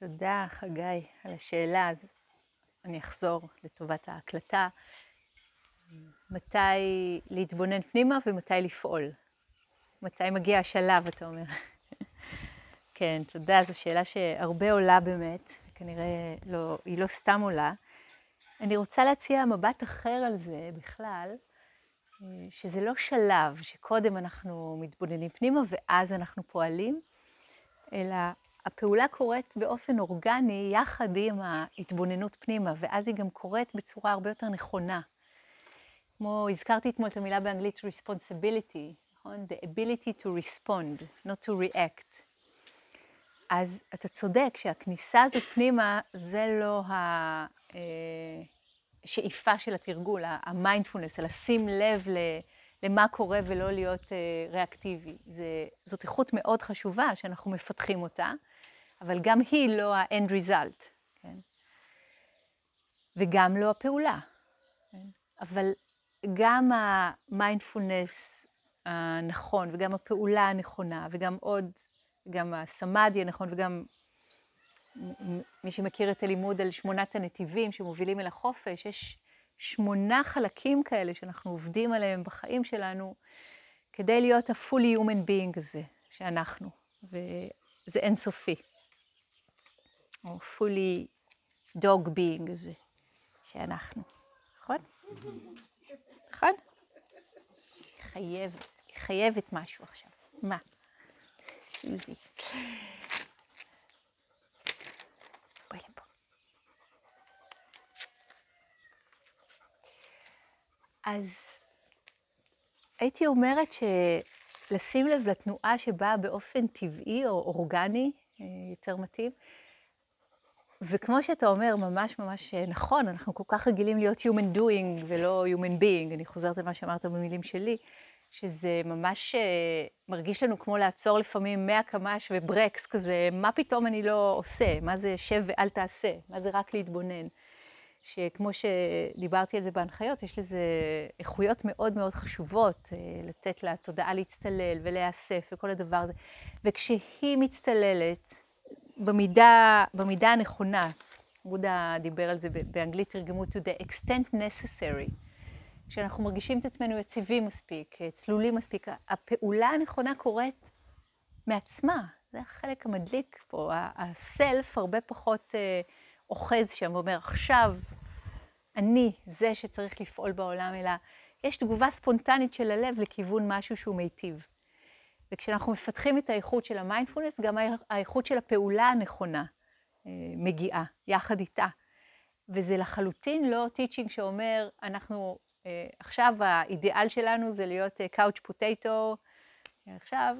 תודה, חגי, על השאלה. אז אני אחזור לטובת ההקלטה. מתי להתבונן פנימה ומתי לפעול? מתי מגיע השלב, אתה אומר? כן, תודה, זו שאלה שהרבה עולה באמת, כנראה לא, היא לא סתם עולה. אני רוצה להציע מבט אחר על זה בכלל, שזה לא שלב שקודם אנחנו מתבוננים פנימה ואז אנחנו פועלים, אלא הפעולה קורית באופן אורגני יחד עם ההתבוננות פנימה, ואז היא גם קורית בצורה הרבה יותר נכונה. כמו הזכרתי אתמול את המילה באנגלית responsibility, נכון? The ability to respond, not to react. אז אתה צודק שהכניסה הזאת פנימה זה לא השאיפה של התרגול, המיינדפולנס, לשים לב למה קורה ולא להיות ריאקטיבי. זאת איכות מאוד חשובה שאנחנו מפתחים אותה, אבל גם היא לא ה-end result, כן? וגם לא הפעולה. כן? אבל גם המיינדפולנס הנכון, וגם הפעולה הנכונה, וגם עוד, גם הסמאדי הנכון, וגם מי שמכיר את הלימוד על שמונת הנתיבים שמובילים אל החופש, יש שמונה חלקים כאלה שאנחנו עובדים עליהם בחיים שלנו, כדי להיות ה-fully human being הזה, שאנחנו, וזה אינסופי. או fully dog being הזה, שאנחנו, נכון? נכון? היא חייבת, חייבת משהו עכשיו. מה? סוזי. בואי לפה. אז הייתי אומרת שלשים לב לתנועה שבאה באופן טבעי או אורגני, יותר מתאים, וכמו שאתה אומר, ממש ממש נכון, אנחנו כל כך רגילים להיות Human Doing ולא Human Being, אני חוזרת למה שאמרת במילים שלי, שזה ממש מרגיש לנו כמו לעצור לפעמים 100 קמ"ש וברקס כזה, מה פתאום אני לא עושה? מה זה שב ואל תעשה? מה זה רק להתבונן? שכמו שדיברתי על זה בהנחיות, יש לזה איכויות מאוד מאוד חשובות, לתת לתודעה להצטלל ולהיאסף וכל הדבר הזה. וכשהיא מצטללת, במידה, במידה הנכונה, בודה דיבר על זה באנגלית, תרגמו to the extent necessary, כשאנחנו מרגישים את עצמנו יציבים מספיק, צלולים מספיק, הפעולה הנכונה קורית מעצמה, זה החלק המדליק פה, הסלף הרבה פחות אוחז שם ואומר, עכשיו אני זה שצריך לפעול בעולם, אלא יש תגובה ספונטנית של הלב לכיוון משהו שהוא מיטיב. וכשאנחנו מפתחים את האיכות של המיינדפולנס, גם האיכות של הפעולה הנכונה מגיעה יחד איתה. וזה לחלוטין לא teaching שאומר, אנחנו, עכשיו האידיאל שלנו זה להיות couch potato, עכשיו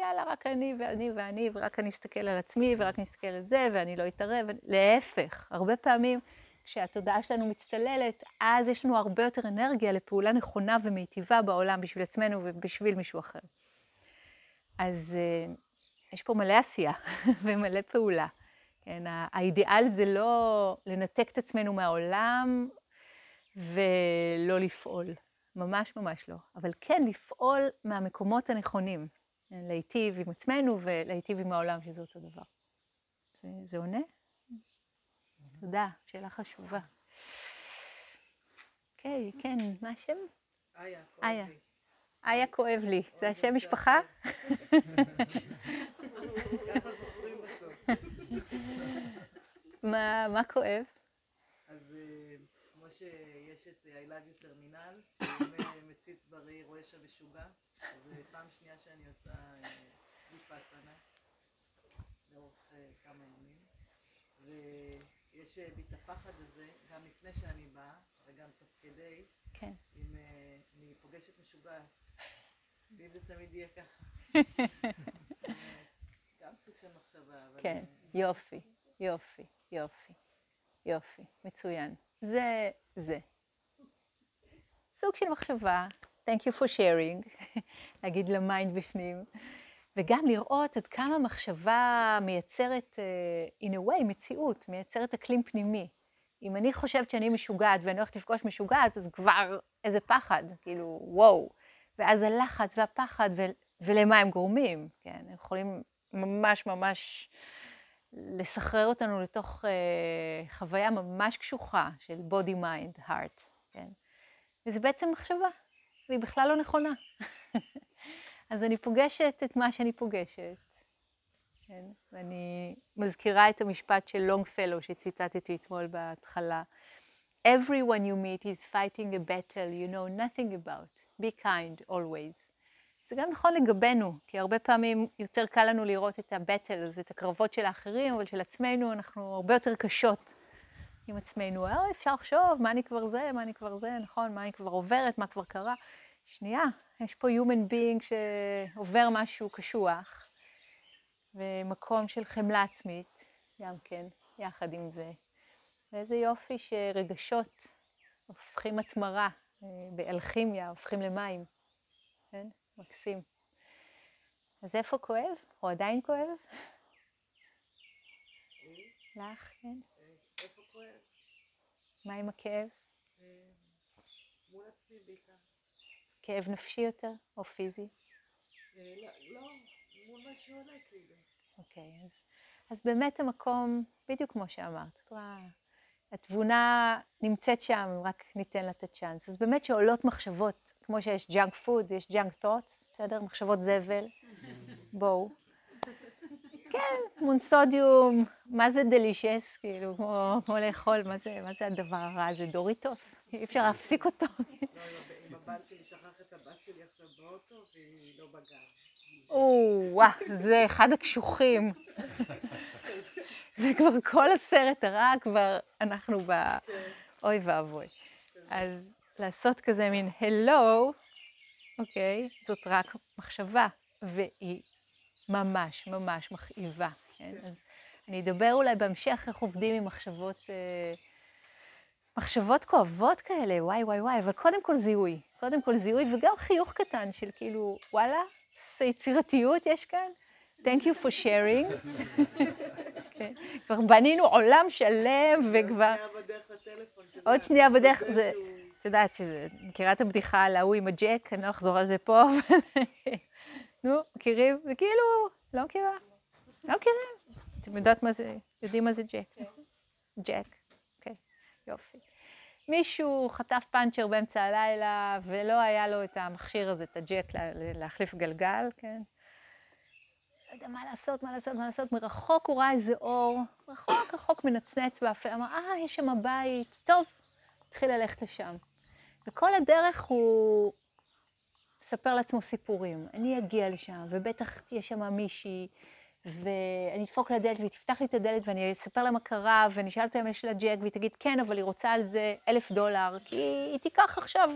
יאללה, רק אני ואני ואני, ורק אני אסתכל על עצמי, ורק אני אסתכל על זה, ואני לא אתערב, להפך, הרבה פעמים כשהתודעה שלנו מצטללת, אז יש לנו הרבה יותר אנרגיה לפעולה נכונה ומיטיבה בעולם בשביל עצמנו ובשביל מישהו אחר. אז יש פה מלא עשייה ומלא פעולה. כן, האידיאל זה לא לנתק את עצמנו מהעולם ולא לפעול, ממש ממש לא. אבל כן לפעול מהמקומות הנכונים, להיטיב עם עצמנו ולהיטיב עם העולם, שזה אותו דבר. זה, זה עונה? תודה, שאלה חשובה. אוקיי, כן, מה השם? איה. איה. איה כואב לי, זה השם משפחה? מה כואב? אז כמו שיש את I love you טרמינל, שהוא מציץ בראי רואה שם משוגע, אז פעם שנייה שאני עושה ויפאסנה, לאורך כמה ימים, ויש בי את הפחד הזה, גם לפני שאני באה, וגם תוך כדי, אם אני פוגשת משוגעת. ואם זה תמיד יהיה ככה. גם סוג של מחשבה. כן, יופי, יופי, יופי, יופי, מצוין. זה, זה. סוג של מחשבה, Thank you for sharing, להגיד ל mind בפנים, וגם לראות עד כמה מחשבה מייצרת, in a way, מציאות, מייצרת אקלים פנימי. אם אני חושבת שאני משוגעת ואני הולכת לפגוש משוגעת, אז כבר איזה פחד, כאילו, וואו. ואז הלחץ והפחד, ו- ולמה הם גורמים, כן? הם יכולים ממש ממש לסחרר אותנו לתוך אה, חוויה ממש קשוחה של body, mind, heart, כן? וזה בעצם מחשבה, והיא בכלל לא נכונה. אז אני פוגשת את מה שאני פוגשת, כן? ואני מזכירה את המשפט של לונגפלו שציטטתי אתמול בהתחלה. Everyone you meet is fighting a battle you know nothing about. Be kind always. זה גם נכון לגבינו, כי הרבה פעמים יותר קל לנו לראות את אז את הקרבות של האחרים, אבל של עצמנו אנחנו הרבה יותר קשות עם עצמנו. אה, אפשר לחשוב, מה אני כבר זה, מה אני כבר זה, נכון, מה אני כבר עוברת, מה כבר קרה. שנייה, יש פה human being שעובר משהו קשוח, ומקום של חמלה עצמית, גם כן, יחד עם זה. ואיזה יופי שרגשות הופכים התמרה, באלכימיה, הופכים למים, כן? מקסים. אז איפה כואב? או עדיין כואב? לך, כן? איפה כואב? מה עם הכאב? מול עצמי בעיקר. כאב נפשי יותר או פיזי? לא, לא, מול מה שעולה כאילו. אוקיי, אז, אז באמת המקום, בדיוק כמו שאמרת, את רואה, התבונה נמצאת שם, רק ניתן לה את הצ'אנס. אז באמת שעולות מחשבות, כמו שיש ג'אנק פוד, יש junk thoughts, בסדר? מחשבות זבל, בואו. כן, מונסודיום, מה זה דלישס, כאילו, כמו, כמו לאכול, מה זה, מה זה הדבר הרע הזה? דוריטוס? אי אפשר להפסיק אותו. לא, עם הבת שלי, שכח את הבת שלי עכשיו באוטו, והיא לא בגן. או, זה אחד הקשוחים. זה כבר כל הסרט הרע, כבר אנחנו ב... אוי ואבוי. אז לעשות כזה מין הלו, אוקיי, זאת רק מחשבה, והיא ממש ממש מכאיבה. כן? אז אני אדבר אולי בהמשך איך עובדים עם מחשבות, אה, מחשבות כואבות כאלה, וואי וואי וואי, אבל קודם כל זיהוי. קודם כל זיהוי, וגם חיוך קטן של כאילו, וואלה, יצירתיות יש כאן. Thank you for sharing. כן. כבר בנינו עולם שלם וכבר... עוד שנייה בדרך לטלפון. עוד שנייה בדרך, זה... את יודעת שזה, מכירה את הבדיחה על ההוא עם הג'ק, אני לא אחזור על זה פה, אבל... נו, מכירים? זה כאילו, לא מכירה? לא מכירים. אתם יודעות מה זה, יודעים מה זה ג'ק? ג'ק, אוקיי, יופי. מישהו חטף פאנצ'ר באמצע הלילה, ולא היה לו את המכשיר הזה, את הג'ק להחליף גלגל, כן? יודע מה לעשות, מה לעשות, מה לעשות. מרחוק הוא ראה איזה אור, רחוק, רחוק מנצנץ באפל, אמר, אה, יש שם בית, טוב, התחיל ללכת לשם. וכל הדרך הוא מספר לעצמו סיפורים. אני אגיע לשם, ובטח תהיה שם מישהי, ואני אדפוק לדלת, והיא תפתח לי את הדלת, ואני אספר לה מה קרה, ואני אשאל אותה אם יש לה ג'ק, והיא תגיד, כן, אבל היא רוצה על זה אלף דולר, כי היא תיקח עכשיו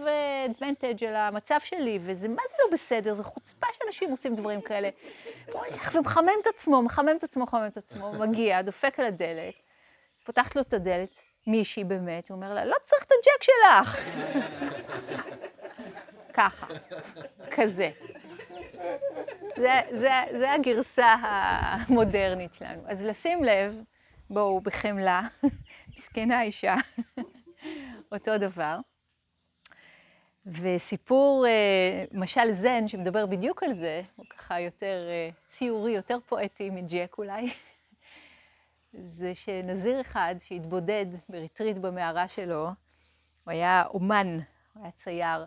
אדוונטג' על המצב שלי, וזה מה זה לא בסדר, זה חוצפה שאנשים עושים דברים כאלה. הוא הולך ומחמם את עצמו, מחמם את עצמו, מחמם את עצמו, מגיע, דופק על הדלת, פותחת לו את הדלת, מישהי באמת, הוא אומר לה, לא צריך את הג'ק שלך. ככה, כזה. זה, זה, זה הגרסה המודרנית שלנו. אז לשים לב, בואו, בחמלה, מסכנה אישה, אותו דבר. וסיפור, אה, משל זן, שמדבר בדיוק על זה, הוא ככה יותר אה, ציורי, יותר פואטי מג'ק אולי, זה שנזיר אחד שהתבודד בריטריט במערה שלו, הוא היה אומן, הוא היה צייר,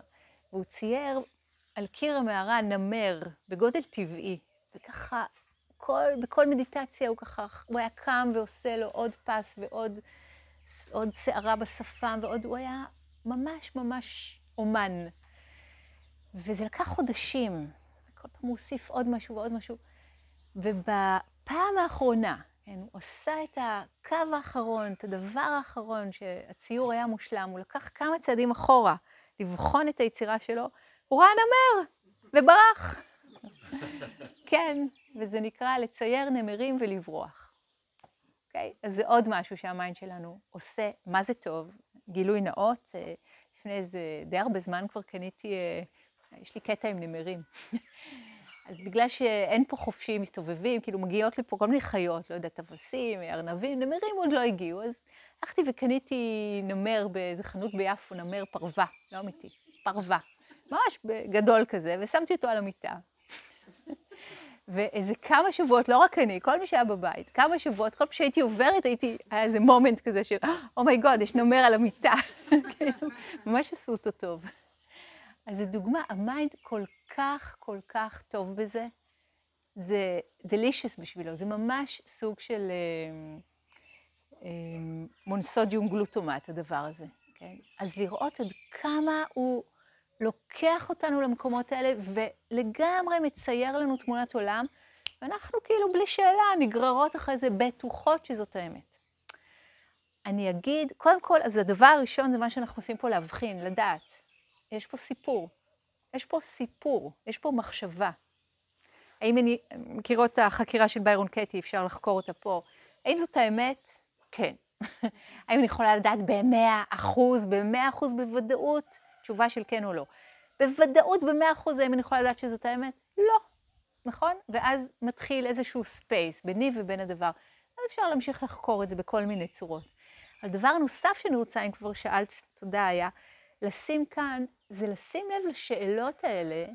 והוא צייר על קיר המערה נמר בגודל טבעי, וככה כל, בכל מדיטציה הוא ככה, הוא היה קם ועושה לו עוד פס ועוד עוד שערה בשפם ועוד, הוא היה ממש ממש אומן. וזה לקח חודשים, כל פעם הוא הוסיף עוד משהו ועוד משהו. ובפעם האחרונה, כן, הוא עשה את הקו האחרון, את הדבר האחרון, שהציור היה מושלם, הוא לקח כמה צעדים אחורה לבחון את היצירה שלו, הוא ראה נמר וברח. כן, וזה נקרא לצייר נמרים ולברוח. אוקיי? Okay? אז זה עוד משהו שהמיינד שלנו עושה, מה זה טוב, גילוי נאות, אה, לפני איזה די הרבה זמן כבר קניתי, אה, יש לי קטע עם נמרים. אז בגלל שאין פה חופשים מסתובבים, כאילו מגיעות לפה כל מיני חיות, לא יודעת, אבסים, ארנבים, נמרים עוד לא הגיעו, אז הלכתי וקניתי נמר באיזה חנות ביפו, נמר פרווה, לא אמיתי, פרווה. ממש גדול כזה, ושמתי אותו על המיטה. ואיזה כמה שבועות, לא רק אני, כל מי שהיה בבית, כמה שבועות, כל פעם שהייתי עוברת, הייתי, היה איזה מומנט כזה של, oh my god, oh יש נמר על המיטה. כאילו, ממש עשו אותו טוב. אז זו דוגמה, ה mind כל כך, כל כך טוב בזה. זה delicious בשבילו, זה ממש סוג של אה, אה, מונוסודיום גלוטמט, הדבר הזה. כן? אז לראות עד כמה הוא לוקח אותנו למקומות האלה ולגמרי מצייר לנו תמונת עולם, ואנחנו כאילו בלי שאלה נגררות אחרי זה בטוחות שזאת האמת. אני אגיד, קודם כל, אז הדבר הראשון זה מה שאנחנו עושים פה להבחין, לדעת. יש פה סיפור. יש פה סיפור, יש פה מחשבה. האם אני, מכירות את החקירה של ביירון קייטי, אפשר לחקור אותה פה. האם זאת האמת? כן. האם אני יכולה לדעת במאה אחוז, במאה אחוז בוודאות? תשובה של כן או לא. בוודאות במאה אחוז האם אני יכולה לדעת שזאת האמת? לא, נכון? ואז מתחיל איזשהו space ביני ובין הדבר. אז אפשר להמשיך לחקור את זה בכל מיני צורות. אבל דבר נוסף שאני רוצה, אם כבר שאלת, תודה, היה לשים כאן, זה לשים לב לשאלות האלה,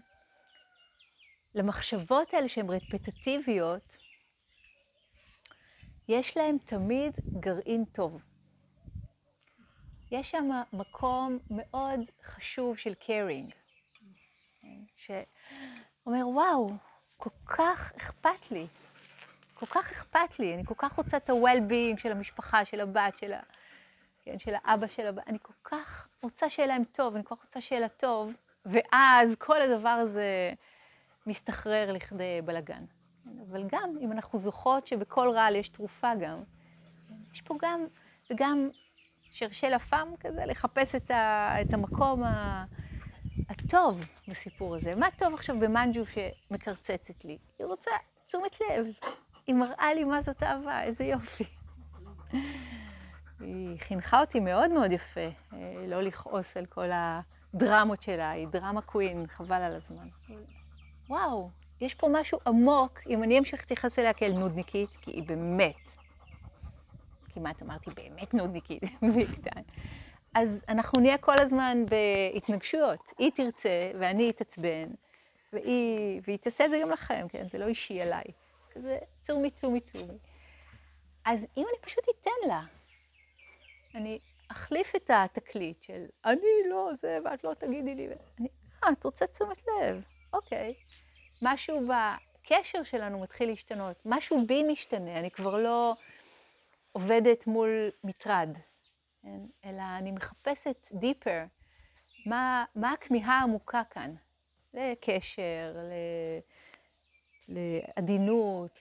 למחשבות האלה שהן רפטטיביות, יש להם תמיד גרעין טוב. יש שם מקום מאוד חשוב של caring, שאומר, וואו, כל כך אכפת לי, כל כך אכפת לי, אני כל כך רוצה את ה-well-being של המשפחה, של הבת, של, ה... כן, של האבא, של הבת, אני כל כך רוצה שיהיה להם טוב, אני כל כך רוצה שיהיה לה טוב, ואז כל הדבר הזה מסתחרר לכדי בלאגן. אבל גם, אם אנחנו זוכרות שבכל רעל יש תרופה גם, יש פה גם, וגם שרשל הפעם כזה, לחפש את, ה, את המקום ה, הטוב בסיפור הזה. מה טוב עכשיו במנג'ו שמקרצצת לי? היא רוצה תשומת לב. היא מראה לי מה זאת אהבה, איזה יופי. היא חינכה אותי מאוד מאוד יפה, אה, לא לכעוס על כל הדרמות שלה, היא דרמה קווין, חבל על הזמן. וואו, יש פה משהו עמוק, אם אני אמשיך להתייחס אליה כאל נודניקית, כי היא באמת כמעט אמרתי באמת נודניקית, אז אנחנו נהיה כל הזמן בהתנגשויות. היא תרצה ואני אתעצבן, והיא, והיא תעשה את זה גם לכם, כן? זה לא אישי עליי. כזה צומי, צומי, צומי. אז אם אני פשוט אתן לה, אני אחליף את התקליט של אני לא זה ואת לא תגידי לי, אני, אה, את רוצה תשומת לב, אוקיי. משהו בקשר שלנו מתחיל להשתנות, משהו בי משתנה, אני כבר לא... עובדת מול מטרד, כן? אלא אני מחפשת דיפר, מה, מה הכמיהה העמוקה כאן, לקשר, ל, לעדינות,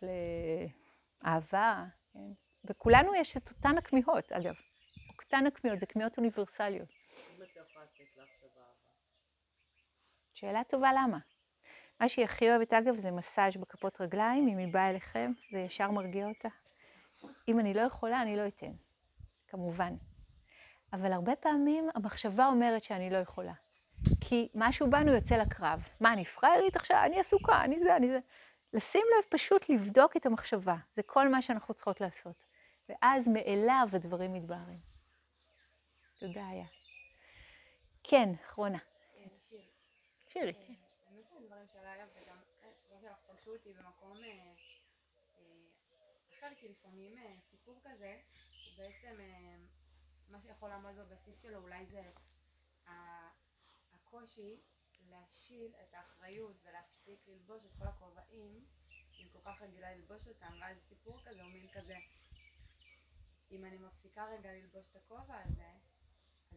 לאהבה, כן? וכולנו יש את אותן הכמיהות, אגב. אותן הכמיהות, זה כמיהות אוניברסליות. שאלה טובה למה. מה שהיא הכי אוהבת, אגב, זה מסאז' בכפות רגליים, אם היא באה אליכם, זה ישר מרגיע אותה. אם אני לא יכולה, אני לא אתן, כמובן. אבל הרבה פעמים המחשבה אומרת שאני לא יכולה. כי משהו בנו יוצא לקרב. מה, אני פראיירית עכשיו? אני עסוקה, אני זה, אני זה. לשים לב פשוט לבדוק את המחשבה. זה כל מה שאנחנו צריכות לעשות. ואז מאליו הדברים מתבהרים. תודה, איה. כן, אחרונה. כן, שירי. כן. האמת שהדברים של איה וגם התשובה שלך פגשו אותי במקום אחר, כי לפעמים אה, סיפור כזה, הוא בעצם, אה, מה שיכול לעמוד בבסיס שלו אולי זה הקושי להשיל את האחריות ולהפסיק ללבוש את כל הכובעים, אני כל כך רגילה ללבוש אותם, ואז סיפור כזה הוא מין כזה, אם אני מפסיקה רגע ללבוש את הכובע הזה,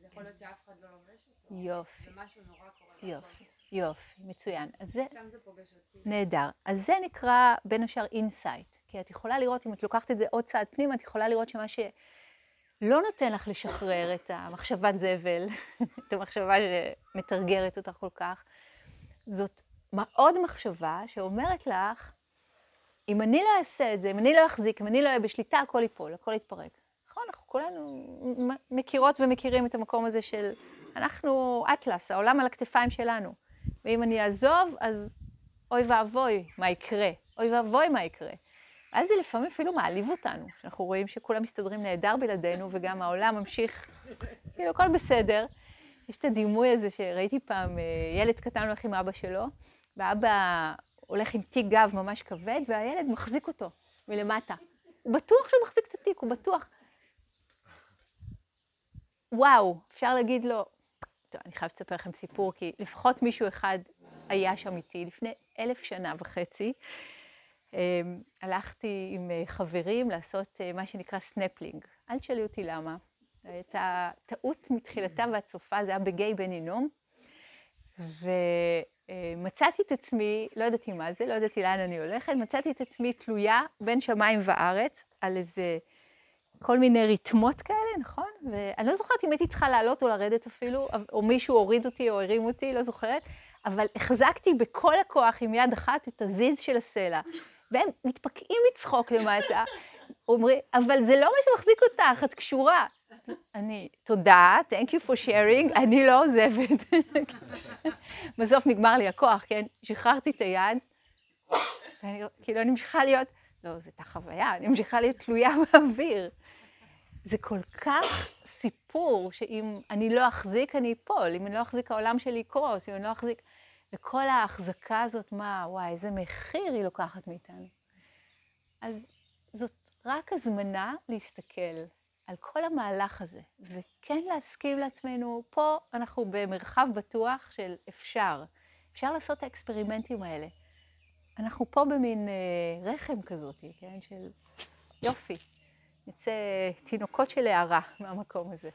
אז יכול להיות שאף אחד לא לובש אותו. יופי. ומשהו נורא קורה. יופי, יופי, מצוין. אז זה... שם זה פוגש אותי. נהדר. אז זה נקרא בין השאר insight. כי את יכולה לראות, אם את לוקחת את זה עוד צעד פנימה, את יכולה לראות שמה שלא נותן לך לשחרר את המחשבת זבל, את המחשבה שמתרגרת אותך כל כך, זאת עוד מחשבה שאומרת לך, אם אני לא אעשה את זה, אם אני לא אחזיק, אם אני לא אהיה בשליטה, הכל ייפול, הכל יתפרק. נכון, אנחנו כולנו מכירות ומכירים את המקום הזה של, אנחנו אטלס, העולם על הכתפיים שלנו. ואם אני אעזוב, אז אוי ואבוי מה יקרה, אוי ואבוי מה יקרה. אז זה לפעמים אפילו מעליב אותנו, שאנחנו רואים שכולם מסתדרים נהדר בלעדינו, וגם העולם ממשיך, כאילו, הכל בסדר. יש את הדימוי הזה שראיתי פעם, אה, ילד קטן הולך עם אבא שלו, ואבא הולך עם תיק גב ממש כבד, והילד מחזיק אותו מלמטה. הוא בטוח שהוא מחזיק את התיק, הוא בטוח. וואו, אפשר להגיד לו, טוב, אני חייבת לספר לכם סיפור, כי לפחות מישהו אחד היה שם איתי לפני אלף שנה וחצי. אמ, הלכתי עם אה, חברים לעשות אה, מה שנקרא סנפלינג. אל תשאלי אותי למה. הייתה טעות מתחילתה ועד סופה, זה היה בגיא בן הינום. ומצאתי את עצמי, לא ידעתי מה זה, לא ידעתי לאן אני הולכת, מצאתי את עצמי תלויה בין שמיים וארץ על איזה כל מיני ריתמות כאלה, נכון? ואני לא זוכרת אם הייתי צריכה לעלות או לרדת אפילו, או מישהו הוריד אותי או הרים אותי, לא זוכרת, אבל החזקתי בכל הכוח עם יד אחת את הזיז של הסלע. והם מתפקעים מצחוק למטה, אומרים, אבל זה לא מה שמחזיק אותך, את קשורה. אני, תודה, thank you for sharing, אני לא עוזבת. בסוף נגמר לי הכוח, כן? שחררתי את היד, ואני כאילו, אני ממשיכה להיות, לא, זו הייתה חוויה, אני ממשיכה להיות תלויה באוויר. זה כל כך סיפור שאם אני לא אחזיק, אני אפול, אם אני לא אחזיק, העולם שלי יקרוס, אם אני לא אחזיק... וכל ההחזקה הזאת, מה, וואי, איזה מחיר היא לוקחת מאיתנו. אז זאת רק הזמנה להסתכל על כל המהלך הזה, וכן להסכים לעצמנו, פה אנחנו במרחב בטוח של אפשר. אפשר לעשות את האקספרימנטים האלה. אנחנו פה במין אה, רחם כזאת, כן, של יופי. נצא תינוקות של הערה מהמקום הזה.